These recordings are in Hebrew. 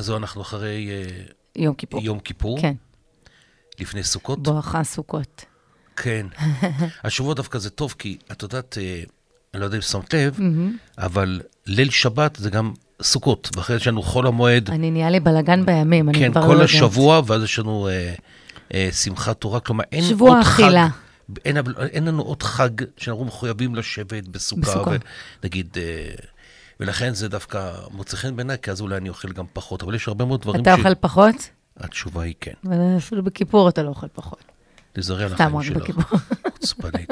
אז אנחנו אחרי אה, יום כיפור. יום כיפור, כן, לפני סוכות. בואכה סוכות. כן. השבוע דווקא זה טוב, כי את יודעת, אה, אני לא יודע אם שמת לב, אבל ליל שבת זה גם סוכות, ואחרי יש לנו חול המועד, אני נהיה לי בלאגן בימים, אני כן, כבר לא כל יודעת. השבוע, ואז יש לנו אה, אה, שמחת תורה, כלומר אין שבוע עוד חג. אכילה. אין, אין לנו עוד חג שאנחנו מחויבים לשבת בסוכה, בסוכה. ונגיד, אה, ולכן זה דווקא מוצא חן בעיניי, כי אז אולי אני אוכל גם פחות, אבל יש הרבה מאוד דברים אתה אוכל פחות? התשובה היא כן. אפילו בכיפור אתה לא אוכל פחות. תזרי על החיים שלך. חוצפנית.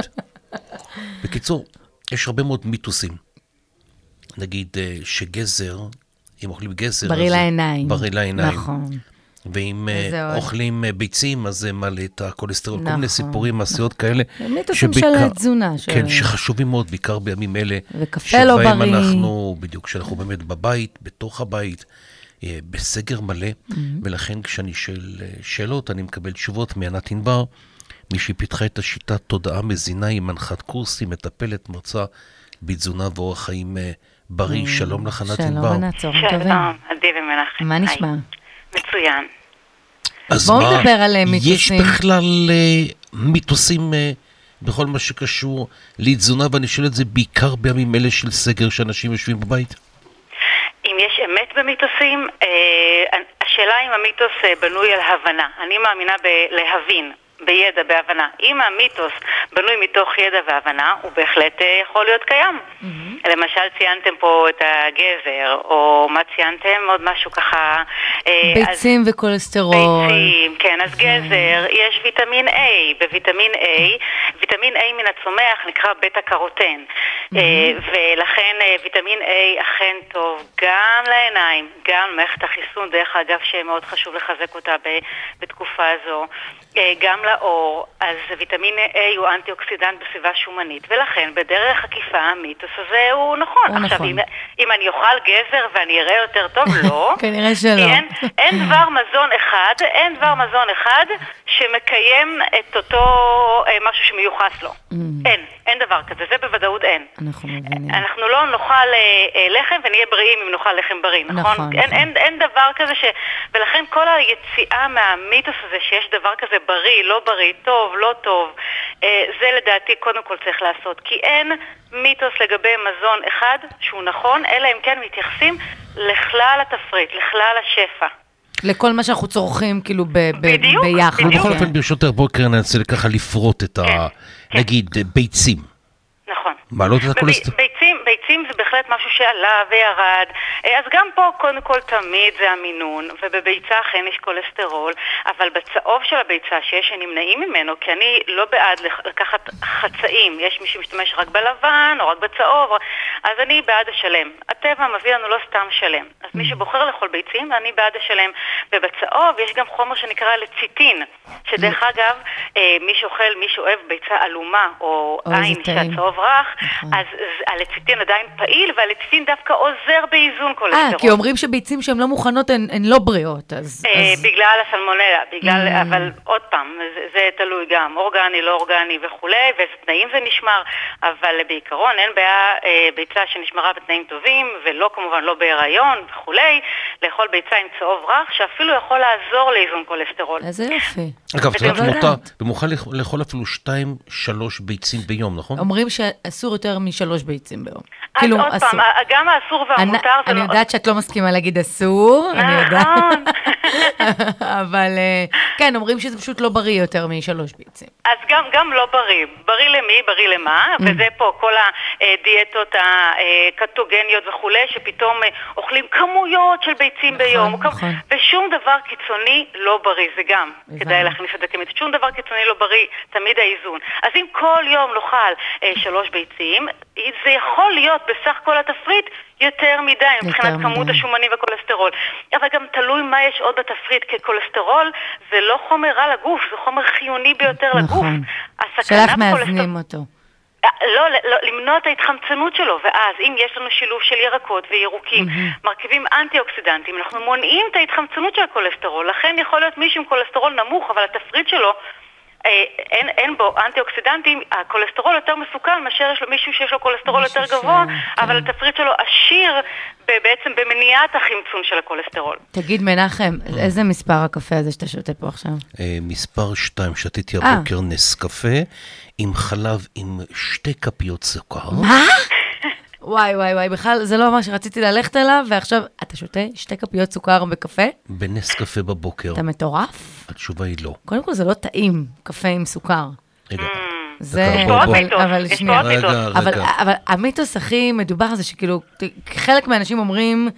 בקיצור, יש הרבה מאוד מיתוסים. נגיד אה, שגזר, אם אוכלים גזר, בריא לעיניים. בריא לעיניים. נכון. ואם אה, איזה עוד? אוכלים אה, ביצים, אז זה מעלה את הכולסטרול. כל נכון, מיני סיפורים, מעשיות כאלה. מיתוסים שבעיקר- של תזונה. של- כן, שחשובים מאוד, בעיקר בימים אלה. וקפה לא שבהם בריא. אנחנו, בדיוק, שאנחנו באמת בבית, בתוך הבית, אה, בסגר מלא, Mm-hmm. ולכן כשאני שואל שאלות, אני מקבל תשובות מענת ענבר, מי שפיתחה את השיטת תודעה מזינה, היא מנחת קורסים, מטפלת, מרצה בתזונה ואורח חיים בריא. שלום לך, ענת ענבר. שלום, ענת, צהריים טובים. שלום, עדי ומנחם. מה. נשמע? מצוין. אז בואו מה, נדבר על, אה, יש מיתוסים. בכלל אה, מיתוסים אה, בכל מה שקשור לתזונה, ואני שואל את זה בעיקר בימים אלה של סגר, שאנשים יושבים בבית? אם יש אמת במיתוסים, השאלה אם המיתוס בנוי על הבנה. אני מאמינה בלהבין. בידע, בהבנה. אם המיתוס בנוי מתוך ידע והבנה, הוא בהחלט אה, יכול להיות קיים. למשל ציינתם פה את הגזר, או מה ציינתם? עוד משהו ככה... אה, אז- ביצים וכולסטרול. ביצים, כן, אז גזר, יש ויטמין A, בוויטמין A, ויטמין A מן הצומח נקרא בטא קרוטן, אה, ולכן ויטמין A אכן טוב גם לעיניים, גם למערכת החיסון, דרך אגב שמאוד חשוב לחזק אותה בתקופה הזו, גם לעור, אז ויטמין A הוא אנטי אוקסידנט בסביבה שומנית, ולכן בדרך עקיפה המיתוס הזה הוא נכון. הוא עכשיו, נכון. אם, אם אני אוכל גזר ואני אראה יותר טוב, לא. כנראה שלא. אין, אין דבר מזון אחד, אין דבר מזון אחד שמקיים את אותו אה, משהו שמיוחס לו. אין, אין דבר כזה, זה בוודאות אין. אנחנו מבינים. אנחנו לא נאכל אה, אה, לחם ונהיה בריאים אם נאכל לחם בריא, נכון? נכון, אין, נכון. אין, אין דבר כזה ש... ולכן כל היציאה מהמיתוס הזה שיש דבר כזה בריא, לא בריא, טוב, לא טוב, אה, זה לדעתי קודם כל צריך לעשות. כי אין מיתוס לגבי מזון אחד שהוא נכון, אלא אם כן מתייחסים לכלל התפריט, לכלל השפע. לכל מה שאנחנו צורכים, כאילו, ב- ב- בדיוק, ביחד. בדיוק. בכל כן. אופן, ברשותך, בואי קרן, אני רוצה ככה לפרוט את ה... כן. נגיד, ביצים. נכון. מעלות את הכולסטרול. ביצים, ביצים זה בהחלט משהו שעלה וירד, אה, אז גם פה קודם כל תמיד זה המינון, ובביצה אכן יש כולסטרול, אבל בצהוב של הביצה שיש שנמנעים ממנו, כי אני לא בעד לקחת חצאים, יש מי שמשתמש רק בלבן או רק בצהוב, אז אני בעד השלם. הטבע מביא לנו לא סתם שלם. אז מי שבוחר לאכול ביצים, אני בעד השלם. ובצהוב יש גם חומר שנקרא לציטין, שדרך אגב, אה, מי שאוכל, מי שאוהב ביצה עלומה או עין. שהצהוב רך, נכון. אז הלציטין עדיין פעיל, והלציטין דווקא עוזר באיזון כולסטרול. אה, כי אומרים שביצים שהן לא מוכנות הן לא בריאות, אז... אה, אז- בגלל הסלמונלה, בגלל, Mm. אבל עוד פעם, זה, תלוי גם, אורגני, לא אורגני וכולי, ואיזה תנאים זה נשמר, אבל בעיקרון אין בעיה אה, ביצה שנשמרה בתנאים טובים, ולא כמובן לא בהיריון וכולי, לאכול ביצה עם צהוב רך, שאפילו יכול לעזור לאיזון כולסטרול. איזה יופי. אגב, את יודעת מותר, ומוכן לאכול- אפילו שתיים, שלוש ביצים ביום, נכון? אומרים שאסור יותר משלוש ביצים ביום. אז כאילו, עוד אסור. פעם, גם האסור אני, והמותר זה אני לא... יודעת שאת לא מסכימה להגיד אסור, אני יודעת. אבל אה, כן, אומרים שזה פשוט לא בריא יותר משלוש ביצים. אז גם, גם לא בריא. בריא למי? בריא למה? Mm. וזה פה כל הדיאטות הקטוגניות וכולי, שפתאום אה, אוכלים כמויות של ביצים נכון, ביום. נכון. ושום דבר קיצוני לא בריא, זה גם. כדאי להכניס את זה כמיד. שום דבר קיצוני לא בריא, תמיד האיזון. אז אם כל יום נאכל אה, שלוש ביצים, זה יכול להיות בסך כל התפריט יותר מדי מבחינת. כמות השומנים וכולסטרול. אבל גם תלוי מה יש עוד בתפריט, כי כולסטרול זה לא חומר רע לגוף, זה חומר חיוני ביותר לגוף. נכון. שאלה איך בכולסטרול- מאזנים אותו. אה, לא, לא, למנוע את ההתחמצנות שלו, ואז אם יש לנו שילוב של ירקות וירוקים, מרכיבים אנטי-אוקסידנטים, אנחנו מונעים את ההתחמצנות של הכולסטרול, לכן יכול להיות מישהו עם כולסטרול נמוך, אבל התפריט שלו אין, אין בו אנטי-אוקסידנטים, הכולסטרול יותר מסוכן מאשר יש לו מישהו שיש לו כולסטרול יותר גבוה, כן. אבל התפריט שלו עשיר בעצם במניעת החמצון של הכולסטרול. תגיד, מנחם, איזה מספר הקפה הזה שאתה שותה פה עכשיו? אה, מספר 2, שתיתי אה. הבוקר נס קפה עם חלב עם שתי כפיות סוכר. מה? וואי, וואי, וואי, בכלל, זה לא מה שרציתי ללכת אליו, ועכשיו אתה שותה שתי כפיות סוכר בקפה? בנס קפה בבוקר. אתה מטורף? התשובה היא לא. קודם כל, זה לא טעים, קפה עם סוכר. רגע, זה... פה עוד אבל- שנייה. אבל, רגע. אבל המיתוס הכי מדובר זה שכאילו, חלק מהאנשים אומרים,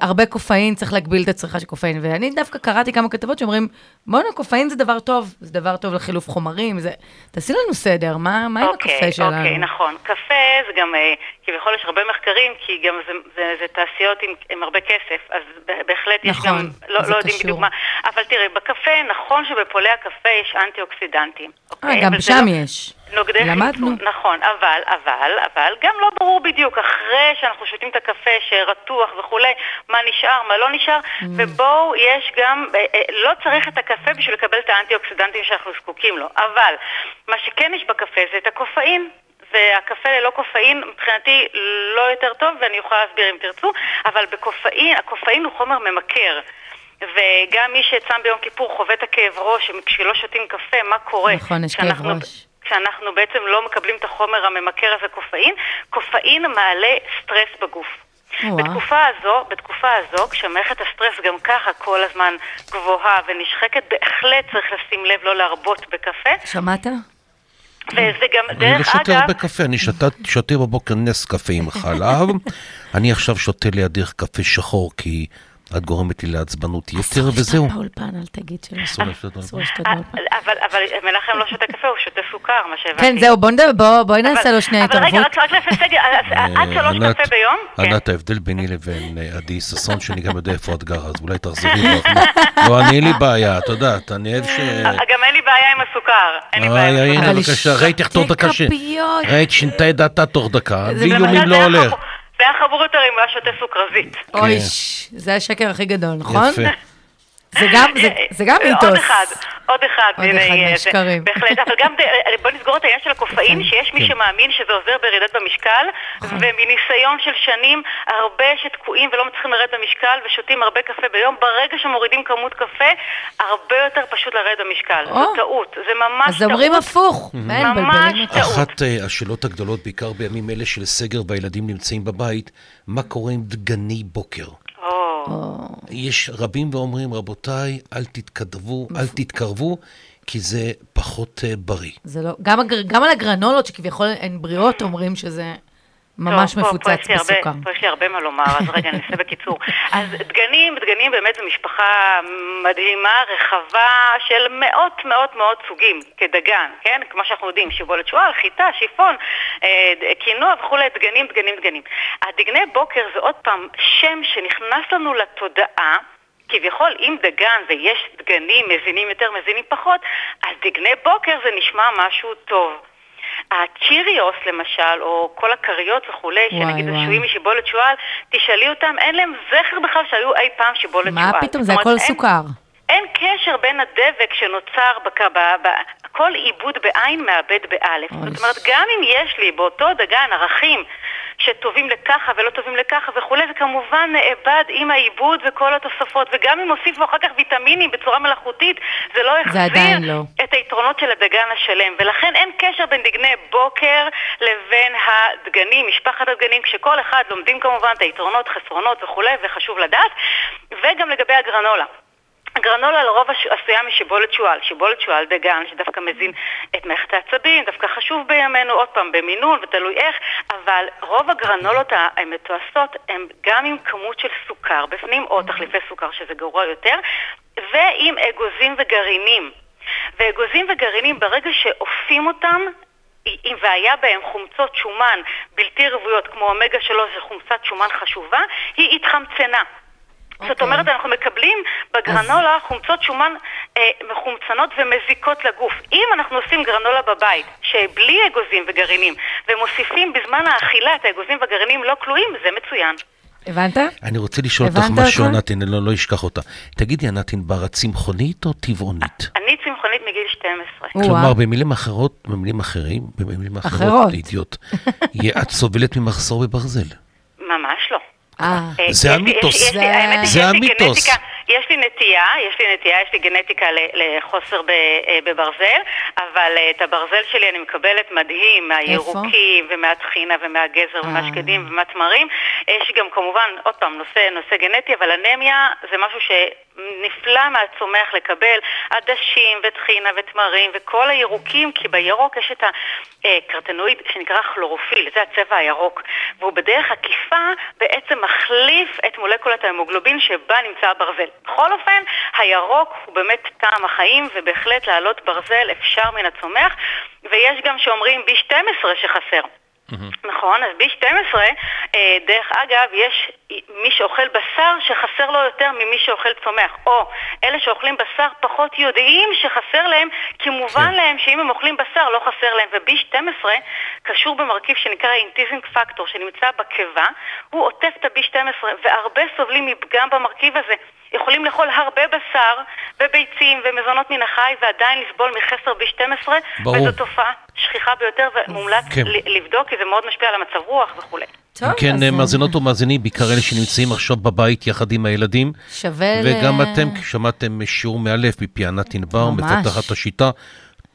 הרבה קופאין, צריך להגביל את הצריכה של קופאין. ואני דווקא קראתי כמה כתבות שאומרים, בואנה, קופאין זה דבר טוב, זה דבר טוב לחילוף חומרים, זה... תעשי לנו סדר, מה, מה עם הקפה שלנו? אוקיי, נכון. קפה זה גם, אה, כביכול יש הרבה מחקרים, כי גם זה, זה, זה תעשיות עם, עם הרבה כסף, אז בהחלט יש נכון, גם, לא, זה לא יודעים. בדיוק מה. אבל תראי, בקפה, נכון שבפולי הקפה יש אנטי-אוקסידנטים. אה, אוקיי? גם אבל זה שם לא- יש. נוגדי למדנו. חמצון, נכון, אבל, אבל, אבל, גם לא ברור בדיוק, אחרי שאנחנו שותים את הקפה שרתוח וכולי, מה נשאר, מה לא נשאר, Mm. ובואו, יש גם, אה, אה, לא צריך את הקפה בשביל לקבל את האנטי-אוקסידנטים שאנחנו זקוקים לו, אבל מה שכן יש בקפה זה את הקופאין. והקפה ללא קופאין מבחינתי לא יותר טוב, ואני יכולה להסביר אם תרצו, אבל בקופאין, הקופאין הוא חומר ממכר. וגם מי שצם ביום כיפור חווה את הכאב ראש, כשלא שותים קפה, מה קורה? נכון, יש כאב ראש. כשאנחנו בעצם לא מקבלים את החומר הממכר הזה, קופאין, קופאין מעלה סטרס בגוף. בתקופה הזו, בתקופה הזו, כשמערכת הסטרס גם ככה כל הזמן גבוהה ונשחקת, בהחלט צריך לשים לב לא להרבות בקפה, שמעת? וזה גם, אני לא דרך שותה אגב, הרבה קפה, אני שותה בבוקר נס קפה עם חלב. אני עכשיו שותה לידך קפה שחור, כי את גורמת לי לעצבנות יתר, וזהו. אסור לשתות באולפן, אל תגיד שלא. אסור לשתות אסור באולפן. לשתות אה. אבל, אבל מנחם לא שותה קפה, הוא שותה סוכר, מה שהבנתי. כן, זהו, בוא נדבר, בוא- בואי נעשה לו שנייה אבל רגע, התערבות. רק לפסק, עד שלוש ענת, קפה ביום? כן. ענת, ההבדל ביני לבין אה, עדי ששון, שאני גם יודע איפה את גרה, אז אולי תחזרי. לא, אני אין לי בעיה, את יודעת, אני אוהב ש... גם אין לי בעיה עם הסוכר. אין לי בעיה עם הסוכר. הנה, אבל בבקשה, ראית איך תוך שתי דקה ש... כפיות. ראית שינתה את דעתה תוך דקה, זה בלי באמת- איומים זה לא הולך. חמור- זה היה חמור יותר אם הוא היה שותה סוכרזית. אוי, ש- זה השקר הכי גדול, נכון? יפה. זה גם, זה- זה גם אה, מיתוס. עוד אחד, עוד אחד. עוד הנה, אחד אה, מהשקרים. זה- בהחלט, אבל גם, בוא נסגור את העניין של הקופאין, שיש מי כן. שמאמין שזה עוזר בירידת במשקל, נכון. ומניסיון של שנים, הרבה שתקועים ולא מצליחים לרדת במשקל ושותים הרבה קפה ביום, ברגע שמורידים כמות קפה, הרבה יותר פשוט לרדת במשקל. זו טעות, זה ממש אז אומרים טעות. הפוך. ממש. טעות. אחת אה, השאלות הגדולות, בעיקר בימים אלה של סגר והילדים נמצאים בבית, מה קורה עם דגני בוקר? יש רבים ואומרים, רבותיי, אל תתקרבו, אל תתקרבו, כי זה פחות אה, בריא. זה לא, גם, גם על הגרנולות שכביכול הן בריאות אומרים שזה ממש טוב, פה- פה מפוצץ יש לי הרבה- בסוכר. פה יש לי הרבה מה לומר, אז רגע, אני אעשה בקיצור. אז דגנים, דגנים באמת זו משפחה מדהימה, רחבה, של מאות מאות מאות סוגים, כדגן, כן? כמו שאנחנו יודעים, שיבולת שועל, חיטה, שיפון, אה, קינוע וכולי, דגנים, דגנים, דגנים. הדגני בוקר זה עוד פעם שם שנכנס לנו לתודעה. כביכול, אם דגן ויש דגנים מזינים יותר, מזינים פחות, אז דגני בוקר זה נשמע משהו טוב. הצ'יריוס למשל, או כל הכריות וכולי, שנגיד. עשויים משיבולת שועל, תשאלי אותם, אין להם זכר בכלל שהיו אי פעם שיבולת מה שועל. פתאום, זאת זה הכל סוכר. אין קשר בין הדבק שנוצר, בק... ב... ב... כל עיבוד בעין מאבד באלף. זאת אומרת, גם אם יש לי באותו דגן ערכים שטובים לככה ולא טובים לככה וכולי, זה כמובן נאבד עם העיבוד וכל התוספות, וגם אם הוסיפו אחר כך ויטמינים בצורה מלאכותית, זה לא יחזיר לא. את היתרונות של הדגן השלם. ולכן אין קשר בין דגני בוקר לבין הדגנים, משפחת הדגנים, כשכל אחד לומדים כמובן את היתרונות, חסרונות וכולי, וחשוב לדעת. וגם לגבי הגרנולה. הגרנולה לרוב עש- עשויה משיבולת שועל, שיבולת שועל דגן שדווקא מזין את מערכת העצבים, דווקא חשוב בימינו, עוד פעם, במינון ותלוי איך, אבל רוב הגרנולות המתועשות הן גם עם כמות של סוכר בפנים, או תחליפי סוכר שזה גרוע יותר, ועם אגוזים וגרעינים. ואגוזים וגרעינים, ברגע שאופים אותם, אם והיה בהם חומצות שומן בלתי רוויות, כמו אומגה 3 שחומצת שומן חשובה, היא התחמצנה. זאת אוקיי. אומרת, אנחנו מקבלים בגרנולה חומצות שומן אה, מחומצנות ומזיקות לגוף. אם אנחנו עושים גרנולה בבית, שבלי אגוזים וגרעינים, ומוסיפים בזמן האכילה את האגוזים והגרעינים לא כלואים, זה מצוין. הבנת? אני רוצה לשאול אותך משהו, הכל? ענת, הנה, לא, לא אשכח אותה. תגידי, ענת ענבר, את צמחונית או טבעונית? אני צמחונית מגיל 12. או-אה. כלומר, במילים אחרות, במילים אחרים, במילים אחרות. אחרות, אידיוט, את סובלת ממחסור בברזל. ממש לא. אה, אה, זה יש לי- המיתוס. יש לי- יש לי- נטייה, יש לי נטייה, יש לי גנטיקה לחוסר אה, בברזל, אבל אה, את הברזל שלי אני מקבלת מדהים מהירוקים ומהטחינה ומהגזר אה. ומהשקדים ומהתמרים. יש גם כמובן, עוד פעם, נושא, נושא גנטי, אבל אנמיה זה משהו שנפלא מהצומח לקבל עדשים וטחינה ותמרים וכל הירוקים, כי בירוק יש את הקרטנואיד שנקרא כלורופיל, זה הצבע הירוק, והוא בדרך עקיפה בעצם מחליף את מולקולת ההמוגלובין שבה נמצא הברזל. בכל אופן, הירוק הוא באמת טעם החיים, ובהחלט להעלות ברזל אפשר מן הצומח, ויש גם שאומרים B12 שחסר. נכון, אז B12, אה, דרך אגב, יש מי שאוכל בשר שחסר לו יותר ממי שאוכל צומח, או אלה שאוכלים בשר פחות יודעים שחסר להם, כי מובן כן. להם שאם הם אוכלים בשר לא חסר להם, ו-B12 קשור במרכיב שנקרא intrinsic factor שנמצא בקיבה, הוא עוטף את ה-B12, והרבה סובלים מפגם במרכיב הזה. יכולים לאכול הרבה בשר וביצים ומזונות מן החי ועדיין לסבול מחסר B12, ברור. וזו תופעה שכיחה ביותר ומומלץ כן. ל- לבדוק כי זה מאוד משפיע על המצב רוח וכולי. טוב, כן, אז, אה, מאזינות ומאזינים, בעיקר אלה שנמצאים עכשיו בבית יחד עם הילדים, שווה ל... וגם אתם שמעתם שיעור מאלף מפי ענת ענבר. מפתחת השיטה,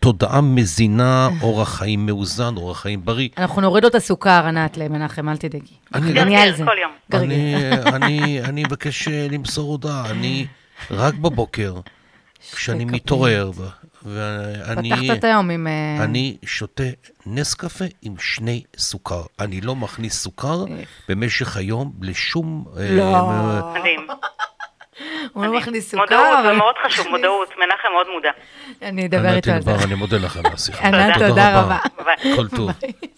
תודעה מזינה, אורח חיים מאוזן, אורח חיים בריא. אנחנו נוריד לו את הסוכר, ענת, למנחם, אל תדאגי. אני- אני על זה. כל יום. גרגר. אני, אני, אני מבקש אה, למסור הודעה, אני רק בבוקר, כשאני. מתעורר, ואני פתחת את היום עם... אה, אני שותה נס קפה עם שני סוכר. אני לא מכניס סוכר במשך היום לשום... אה, לא. מדהים. הוא לא מכניס סוכר, מודעות. זה מאוד חשוב, מודעות. מנחם מאוד מודע. אני אדבר איתו על זה. אני מודה לך על השיחה. ענת, תודה רבה. כל טוב.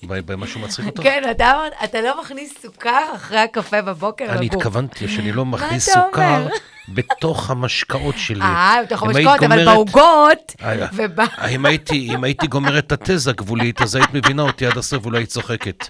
ביי ביי, משהו מצחיק אותך? כן, אתה אמרת, אתה לא מכניס סוכר אחרי הקפה בבוקר אני. התכוונתי שאני לא מכניס סוכר? בתוך המשקאות שלי. אה, בתוך המשקאות, אבל גומרת- בעוגות, אה, וב... אם הייתי, אם הייתי גומר את התזה הגבולית, אז היית מבינה אותי עד הסוף היית צוחקת.